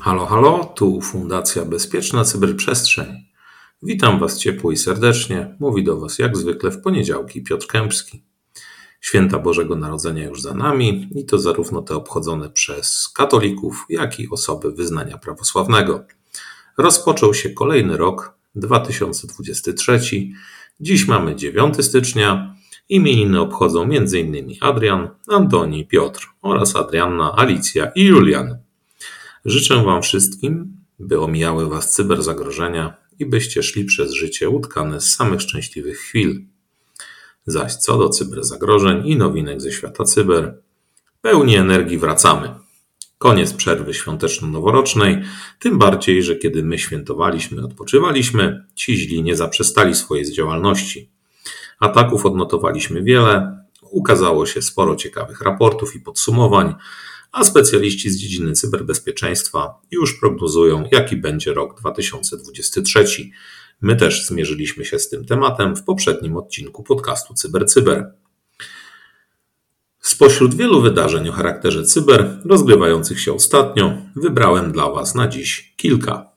Halo, halo, tu Fundacja Bezpieczna Cyberprzestrzeń. Witam Was ciepło i serdecznie. Mówi do Was jak zwykle w poniedziałki Piotr Kępski. Święta Bożego Narodzenia już za nami i to zarówno te obchodzone przez katolików, jak i osoby wyznania prawosławnego. Rozpoczął się kolejny rok 2023. Dziś mamy 9 stycznia. Imieniny obchodzą m.in. Adrian, Antoni, Piotr oraz Adrianna, Alicja i Julian. Życzę Wam wszystkim, by omijały Was cyberzagrożenia i byście szli przez życie utkane z samych szczęśliwych chwil. Zaś co do cyberzagrożeń i nowinek ze świata cyber, pełni energii wracamy. Koniec przerwy świąteczno-noworocznej, tym bardziej, że kiedy my świętowaliśmy, odpoczywaliśmy, ci źli nie zaprzestali swojej działalności. Ataków odnotowaliśmy wiele, ukazało się sporo ciekawych raportów i podsumowań, a specjaliści z dziedziny cyberbezpieczeństwa już prognozują, jaki będzie rok 2023. My też zmierzyliśmy się z tym tematem w poprzednim odcinku podcastu CyberCyber. Spośród wielu wydarzeń o charakterze cyber rozgrywających się ostatnio, wybrałem dla Was na dziś kilka.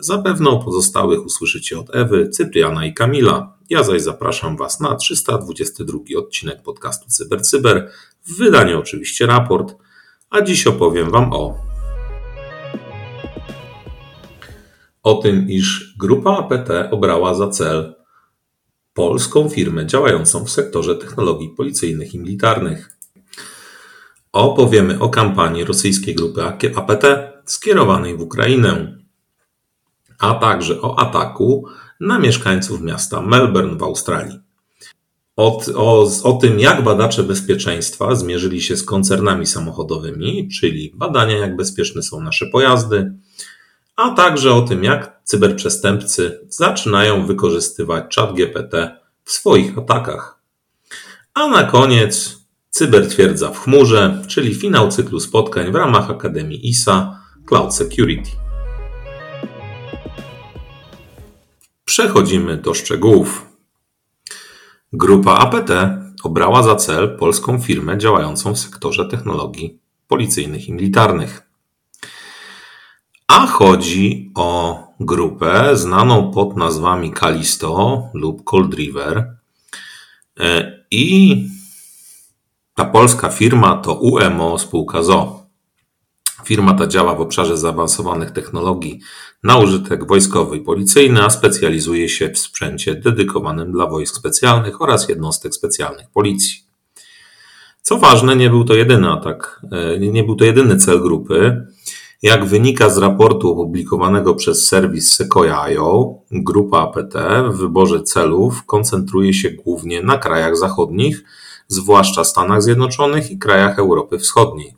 Zapewne o pozostałych usłyszycie od Ewy, Cypriana i Kamila. Ja zaś zapraszam Was na 322 odcinek podcastu CyberCyber, w wydaniu oczywiście raport, a dziś opowiem Wam o o tym, iż grupa APT obrała za cel polską firmę działającą w sektorze technologii policyjnych i militarnych. Opowiemy o kampanii rosyjskiej grupy APT skierowanej w Ukrainę, a także o ataku na mieszkańców miasta Melbourne w Australii. O, o, o tym, jak badacze bezpieczeństwa zmierzyli się z koncernami samochodowymi, czyli badania, jak bezpieczne są nasze pojazdy, a także o tym, jak cyberprzestępcy zaczynają wykorzystywać czat GPT w swoich atakach. A na koniec Cybertwierdza w chmurze, czyli finał cyklu spotkań w ramach Akademii ISA Cloud Security. Przechodzimy do szczegółów. Grupa APT obrała za cel polską firmę działającą w sektorze technologii policyjnych i militarnych. A chodzi o grupę znaną pod nazwami Kalisto lub Cold River. E, I ta polska firma to UMO spółka ZO. Firma ta działa w obszarze zaawansowanych technologii na użytek wojskowy i policyjny, a specjalizuje się w sprzęcie dedykowanym dla wojsk specjalnych oraz jednostek specjalnych policji. Co ważne, nie był to jedyny atak, e, nie był to jedyny cel grupy. Jak wynika z raportu opublikowanego przez serwis Sequoia.io, grupa APT w wyborze celów koncentruje się głównie na krajach zachodnich, zwłaszcza Stanach Zjednoczonych i krajach Europy Wschodniej.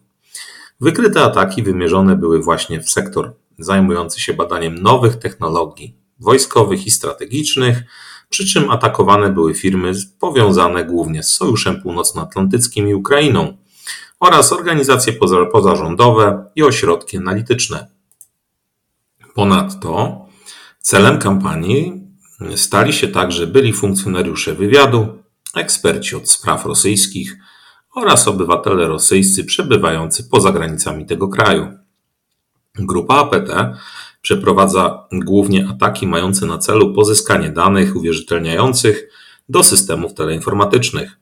Wykryte ataki wymierzone były właśnie w sektor zajmujący się badaniem nowych technologii wojskowych i strategicznych, przy czym atakowane były firmy powiązane głównie z Sojuszem Północnoatlantyckim i Ukrainą oraz organizacje pozarządowe i ośrodki analityczne. Ponadto celem kampanii stali się także byli funkcjonariusze wywiadu, eksperci od spraw rosyjskich oraz obywatele rosyjscy przebywający poza granicami tego kraju. Grupa APT przeprowadza głównie ataki mające na celu pozyskanie danych uwierzytelniających do systemów teleinformatycznych,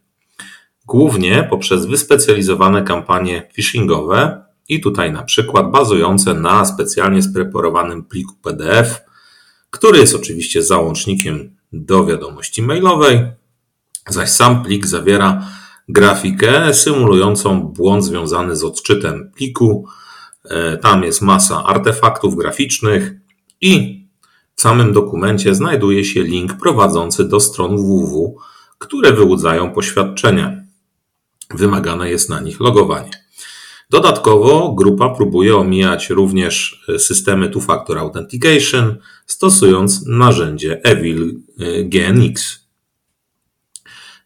głównie poprzez wyspecjalizowane kampanie phishingowe i tutaj na przykład bazujące na specjalnie spreparowanym pliku PDF, który jest oczywiście załącznikiem do wiadomości mailowej, zaś sam plik zawiera grafikę symulującą błąd związany z odczytem pliku. E, tam jest masa artefaktów graficznych i w samym dokumencie znajduje się link prowadzący do stron www, które wyłudzają poświadczenia. Wymagane jest na nich logowanie. Dodatkowo grupa próbuje omijać również systemy two-factor authentication, stosując narzędzie Evil e, GNX.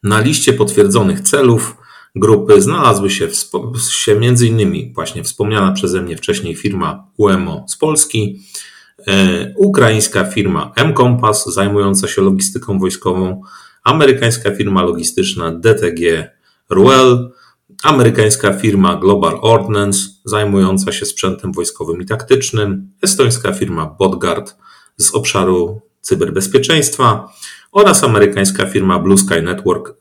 Na liście potwierdzonych celów grupy znalazły się, się m.in. właśnie wspomniana przeze mnie wcześniej firma UEMO z Polski, ukraińska firma M-Compass zajmująca się logistyką wojskową, amerykańska firma logistyczna DTG Ruel, amerykańska firma Global Ordnance zajmująca się sprzętem wojskowym i taktycznym, estońska firma Bodgard z obszaru cyberbezpieczeństwa oraz amerykańska firma Blue Sky Network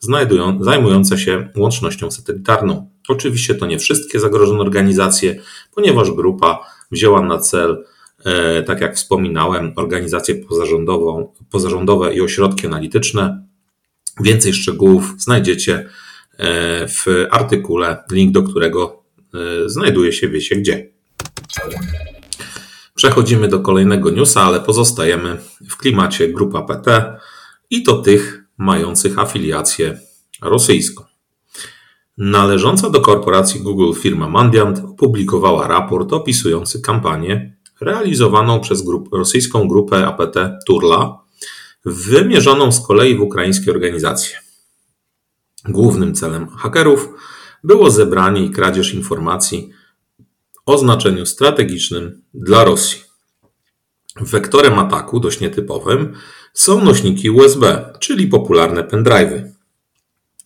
zajmująca się łącznością satelitarną. Oczywiście to nie wszystkie zagrożone organizacje, ponieważ grupa wzięła na cel, e, tak jak wspominałem, organizacje pozarządowe i ośrodki analityczne. Więcej szczegółów znajdziecie e, w artykule, link do którego e, znajduje się wiecie gdzie. Przechodzimy do kolejnego newsa, ale pozostajemy w klimacie grupa PT i to tych mających afiliację rosyjską. Należąca do korporacji Google firma Mandiant opublikowała raport opisujący kampanię realizowaną przez grup, rosyjską grupę APT Turla, wymierzoną z kolei w ukraińskie organizacje. Głównym celem hakerów było zebranie i kradzież informacji o znaczeniu strategicznym dla Rosji. Wektorem ataku, dość nietypowym, są nośniki USB, czyli popularne pendrive'y.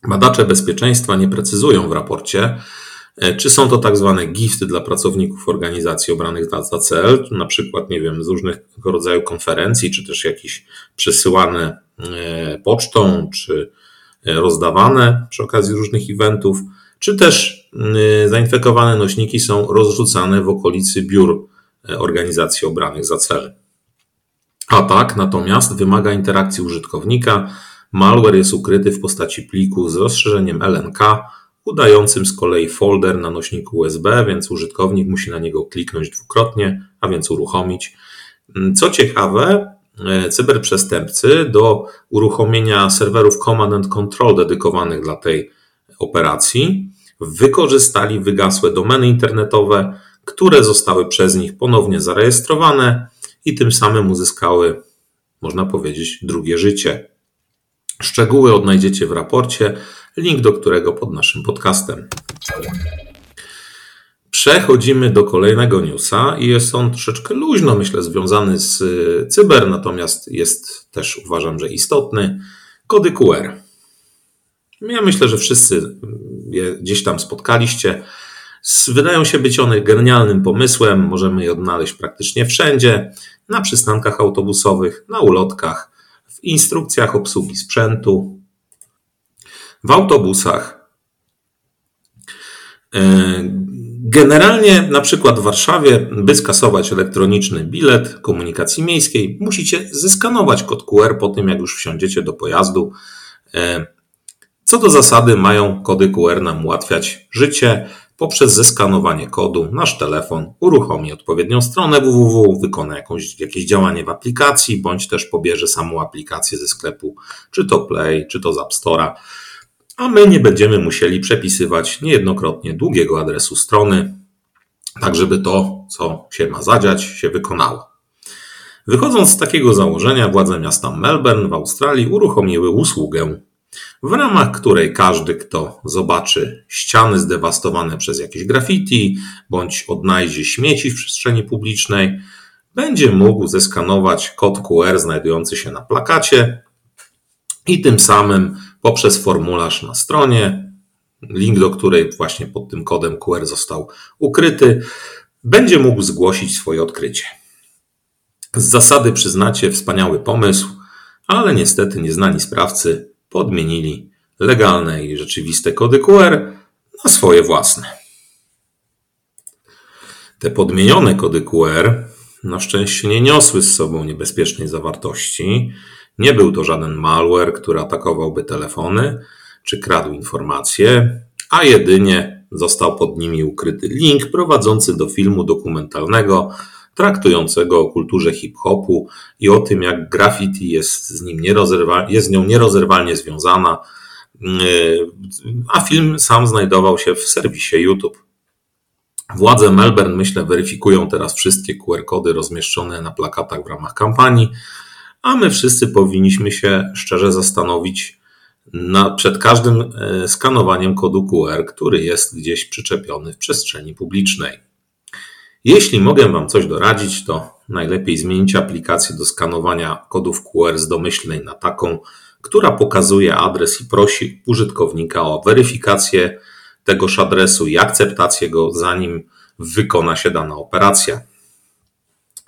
Badacze bezpieczeństwa nie precyzują w raporcie, e, czy są to tak zwane gifty dla pracowników organizacji obranych za cel, na przykład, nie wiem, z różnego rodzaju konferencji, czy też jakieś przesyłane e, pocztą, czy e, rozdawane przy okazji różnych eventów, czy też zainfekowane nośniki są rozrzucane w okolicy biur organizacji obranych za cel. Atak natomiast wymaga interakcji użytkownika. Malware jest ukryty w postaci pliku z rozszerzeniem LNK, udającym z kolei folder na nośniku USB, więc użytkownik musi na niego kliknąć dwukrotnie, a więc uruchomić. Co ciekawe, e, cyberprzestępcy do uruchomienia serwerów Command and Control dedykowanych dla tej operacji wykorzystali wygasłe domeny internetowe, które zostały przez nich ponownie zarejestrowane i tym samym uzyskały, można powiedzieć, drugie życie. Szczegóły odnajdziecie w raporcie, link do którego pod naszym podcastem. Przechodzimy do kolejnego newsa i jest on troszeczkę luźno, myślę, związany z y, cyber, natomiast jest też uważam, że istotny. Kody QR. Ja myślę, że wszyscy je gdzieś tam spotkaliście. Wydają się być one genialnym pomysłem, możemy je odnaleźć praktycznie wszędzie, na przystankach autobusowych, na ulotkach, w instrukcjach obsługi sprzętu, w autobusach. E, generalnie, na przykład w Warszawie, by skasować elektroniczny bilet komunikacji miejskiej, musicie zeskanować kod QR po tym, jak już wsiądziecie do pojazdu. Co do zasady, mają kody QR nam ułatwiać życie poprzez zeskanowanie kodu nasz telefon uruchomi odpowiednią stronę www, wykona jakąś, jakieś działanie w aplikacji, bądź też pobierze samą aplikację ze sklepu, czy to Play, czy to z App Store'a, a my nie będziemy musieli przepisywać niejednokrotnie długiego adresu strony, tak żeby to, co się ma zadziać, się wykonało. Wychodząc z takiego założenia, władze miasta Melbourne w Australii uruchomiły usługę w ramach której każdy, kto zobaczy ściany zdewastowane przez jakieś graffiti bądź odnajdzie śmieci w przestrzeni publicznej, będzie mógł zeskanować kod QR znajdujący się na plakacie i tym samym poprzez formularz na stronie, link do której właśnie pod tym kodem QR został ukryty, będzie mógł zgłosić swoje odkrycie. Z zasady przyznacie wspaniały pomysł, ale niestety nieznani sprawcy podmienili legalne i rzeczywiste kody QR na swoje własne. Te podmienione kody QR na szczęście nie niosły z sobą niebezpiecznej zawartości. Nie był to żaden malware, który atakowałby telefony czy kradł informacje, a jedynie został pod nimi ukryty link prowadzący do filmu dokumentalnego traktującego o kulturze hip-hopu i o tym, jak graffiti jest z, nim jest z nią nierozerwalnie związana, a film sam znajdował się w serwisie YouTube. Władze Melbourne, myślę, weryfikują teraz wszystkie QR-kody rozmieszczone na plakatach w ramach kampanii, a my wszyscy powinniśmy się szczerze zastanowić na, przed każdym yy, skanowaniem kodu QR, który jest gdzieś przyczepiony w przestrzeni publicznej. Jeśli mogę Wam coś doradzić, to najlepiej zmienić aplikację do skanowania kodów QR z domyślnej na taką, która pokazuje adres i prosi użytkownika o weryfikację tegoż adresu i akceptację go, zanim wykona się dana operacja.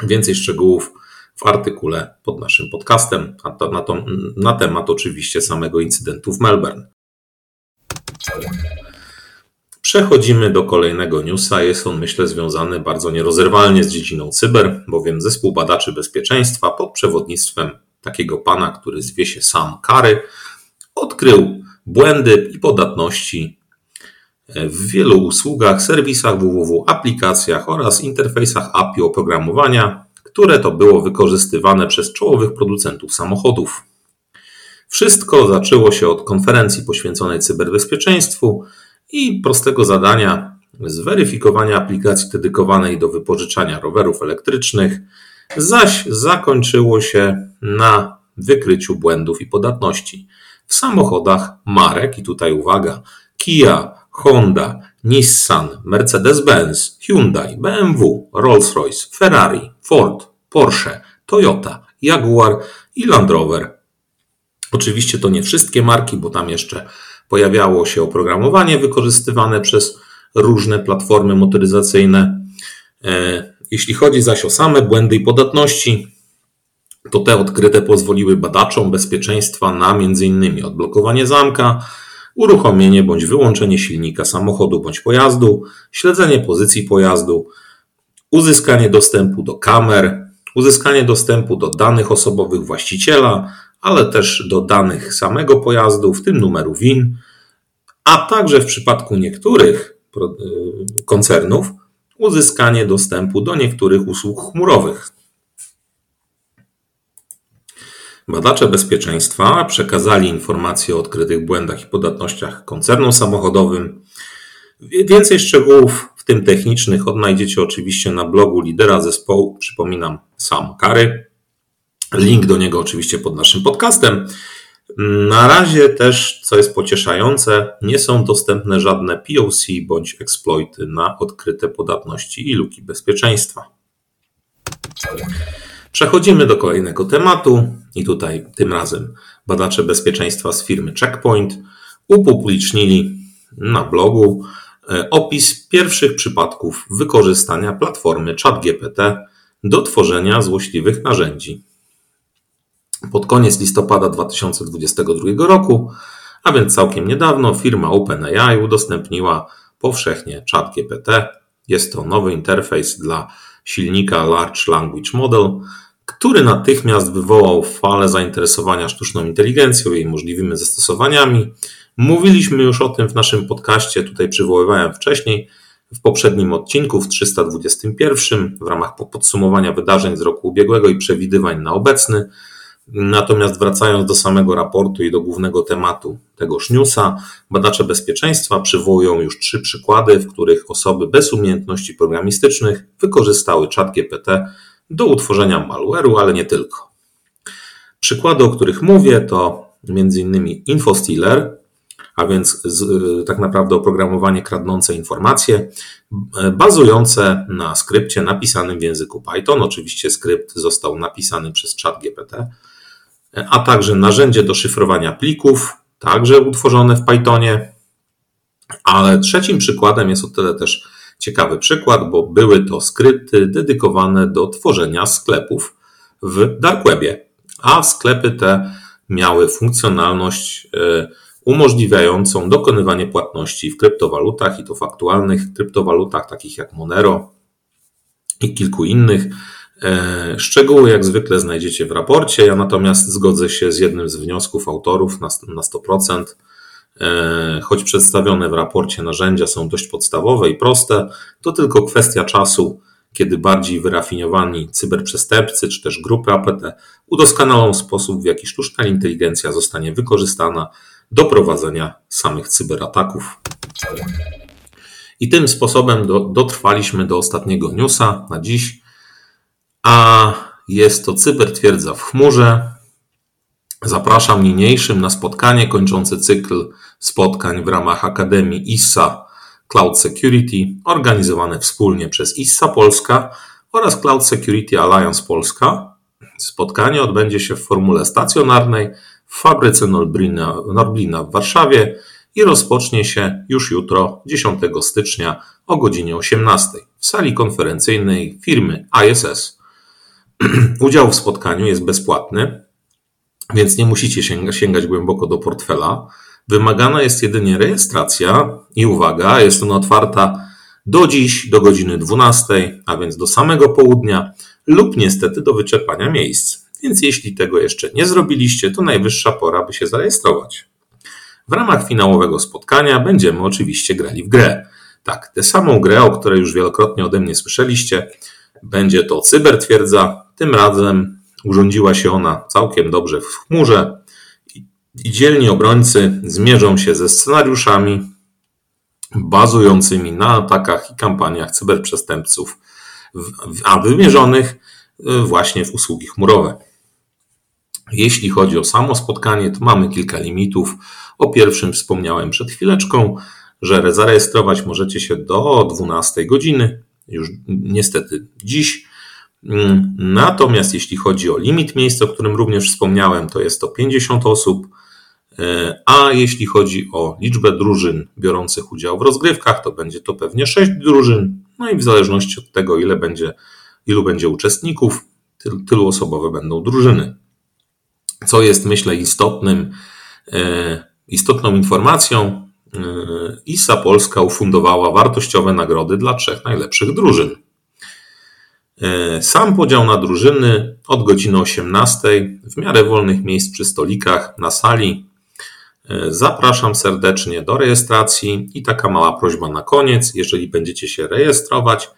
Więcej szczegółów w artykule pod naszym podcastem na, to, na, to, na temat oczywiście samego incydentu w Melbourne. Przechodzimy do kolejnego newsa. Jest on, myślę, związany bardzo nierozerwalnie z dziedziną cyber, bowiem zespół badaczy bezpieczeństwa pod przewodnictwem takiego pana, który zwie się Sam Kary, odkrył błędy i podatności w wielu usługach, serwisach www, aplikacjach oraz interfejsach API oprogramowania, które to było wykorzystywane przez czołowych producentów samochodów. Wszystko zaczęło się od konferencji poświęconej cyberbezpieczeństwu i prostego zadania zweryfikowania aplikacji dedykowanej do wypożyczania rowerów elektrycznych, zaś zakończyło się na wykryciu błędów i podatności w samochodach marek, i tutaj uwaga, Kia, Honda, Nissan, Mercedes-Benz, Hyundai, BMW, Rolls-Royce, Ferrari, Ford, Porsche, Toyota, Jaguar i Land Rover. Oczywiście to nie wszystkie marki, bo tam jeszcze pojawiało się oprogramowanie wykorzystywane przez różne platformy motoryzacyjne. E, jeśli chodzi zaś o same błędy i podatności, to te odkryte pozwoliły badaczom bezpieczeństwa na m.in. odblokowanie zamka, uruchomienie bądź wyłączenie silnika samochodu bądź pojazdu, śledzenie pozycji pojazdu, uzyskanie dostępu do kamer, uzyskanie dostępu do danych osobowych właściciela, ale też do danych samego pojazdu, w tym numeru WIN, a także w przypadku niektórych y, koncernów uzyskanie dostępu do niektórych usług chmurowych. Badacze bezpieczeństwa przekazali informacje o odkrytych błędach i podatnościach koncernom samochodowym. Więcej szczegółów, w tym technicznych, odnajdziecie oczywiście na blogu lidera zespołu, przypominam, Sam Kary. Link do niego oczywiście pod naszym podcastem. Na razie też, co jest pocieszające, nie są dostępne żadne POC bądź exploity na odkryte podatności i luki bezpieczeństwa. Przechodzimy do kolejnego tematu i tutaj tym razem badacze bezpieczeństwa z firmy Checkpoint upublicznili na blogu e, opis pierwszych przypadków wykorzystania platformy ChatGPT do tworzenia złośliwych narzędzi. Pod koniec listopada 2022 roku, a więc całkiem niedawno, firma OpenAI udostępniła powszechnie ChatGPT. Jest to nowy interfejs dla silnika Large Language Model, który natychmiast wywołał falę zainteresowania sztuczną inteligencją i jej możliwymi zastosowaniami. Mówiliśmy już o tym w naszym podcaście, tutaj przywoływałem wcześniej, w poprzednim odcinku, w 321, w ramach podsumowania wydarzeń z roku ubiegłego i przewidywań na obecny. Natomiast wracając do samego raportu i do głównego tematu tegoż newsa, badacze bezpieczeństwa przywołują już trzy przykłady, w których osoby bez umiejętności programistycznych wykorzystały chat GPT do utworzenia malware'u, ale nie tylko. Przykłady, o których mówię, to m.in. InfoStealer, a więc z, tak naprawdę oprogramowanie kradnące informacje, bazujące na skrypcie napisanym w języku Python. Oczywiście skrypt został napisany przez ChatGPT, a także narzędzie do szyfrowania plików, także utworzone w Pythonie. Ale trzecim przykładem jest o tyle też ciekawy przykład, bo były to skrypty dedykowane do tworzenia sklepów w Dark Webie, a sklepy te miały funkcjonalność e, umożliwiającą dokonywanie płatności w kryptowalutach i to w aktualnych kryptowalutach takich jak Monero i kilku innych. E, szczegóły jak zwykle znajdziecie w raporcie. Ja natomiast zgodzę się z jednym z wniosków autorów na 100%. E, choć przedstawione w raporcie narzędzia są dość podstawowe i proste, to tylko kwestia czasu, kiedy bardziej wyrafinowani cyberprzestępcy czy też grupy APT udoskonalą sposób, w jaki sztuczna inteligencja zostanie wykorzystana do prowadzenia samych cyberataków. I tym sposobem do, dotrwaliśmy do ostatniego newsa na dziś, a jest to cybertwierdza w chmurze. Zapraszam niniejszym na spotkanie kończące cykl spotkań w ramach Akademii ISSA Cloud Security, organizowane wspólnie przez ISSA Polska oraz Cloud Security Alliance Polska. Spotkanie odbędzie się w formule stacjonarnej w fabryce Norblina, Norblina w Warszawie i rozpocznie się już jutro, 10 stycznia o godzinie 18 w sali konferencyjnej firmy ISS. Udział w spotkaniu jest bezpłatny, więc nie musicie sięgać głęboko do portfela. Wymagana jest jedynie rejestracja i uwaga, jest ona otwarta do dziś, do godziny 12, a więc do samego południa lub niestety do wyczerpania miejsc. Więc jeśli tego jeszcze nie zrobiliście, to najwyższa pora, by się zarejestrować. W ramach finałowego spotkania będziemy oczywiście grali w grę. Tak, tę samą grę, o której już wielokrotnie ode mnie słyszeliście. Będzie to Cybertwierdza. Tym razem urządziła się ona całkiem dobrze w chmurze i dzielni obrońcy zmierzą się ze scenariuszami bazującymi na atakach i kampaniach cyberprzestępców, a wymierzonych e, właśnie w usługi chmurowe. Jeśli chodzi o samo spotkanie, to mamy kilka limitów. O pierwszym wspomniałem przed chwileczką, że zarejestrować możecie się do 12 godziny, już niestety dziś. Mm, natomiast jeśli chodzi o limit miejsc, o którym również wspomniałem, to jest to 50 osób. E, a jeśli chodzi o liczbę drużyn biorących udział w rozgrywkach, to będzie to pewnie 6 drużyn. No i w zależności od tego, ile będzie, ilu będzie uczestników, tylu osobowe będą drużyny. Co jest, myślę, istotnym, e, istotną informacją, ISA Polska ufundowała wartościowe nagrody dla trzech najlepszych drużyn. Sam podział na drużyny od godziny 18 w miarę wolnych miejsc przy stolikach na sali Zapraszam serdecznie do rejestracji i taka mała prośba na koniec. Jeżeli będziecie się rejestrować,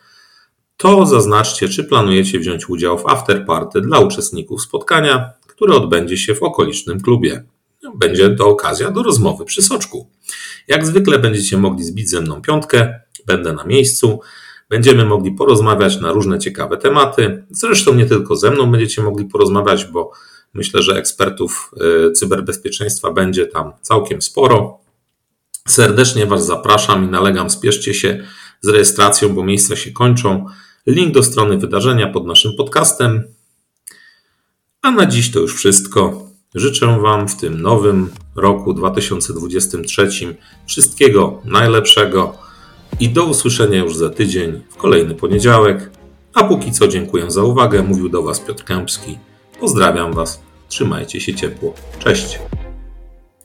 to zaznaczcie, czy planujecie wziąć udział w afterparty dla uczestników spotkania, które odbędzie się w okolicznym klubie. Będzie to okazja do rozmowy przy soczku. Jak zwykle będziecie mogli zbić ze mną piątkę, będę na miejscu. Będziemy mogli porozmawiać na różne ciekawe tematy. Zresztą nie tylko ze mną będziecie mogli porozmawiać, bo Myślę, że ekspertów y, cyberbezpieczeństwa będzie tam całkiem sporo. Serdecznie Was zapraszam i nalegam, spieszcie się z rejestracją, bo miejsca się kończą. Link do strony wydarzenia pod naszym podcastem. A na dziś to już wszystko. Życzę Wam w tym nowym roku 2023 wszystkiego najlepszego i do usłyszenia już za tydzień w kolejny poniedziałek. A póki co dziękuję za uwagę. Mówił do Was Piotr Kępski. Pozdrawiam Was. Trzymajcie się ciepło. Cześć.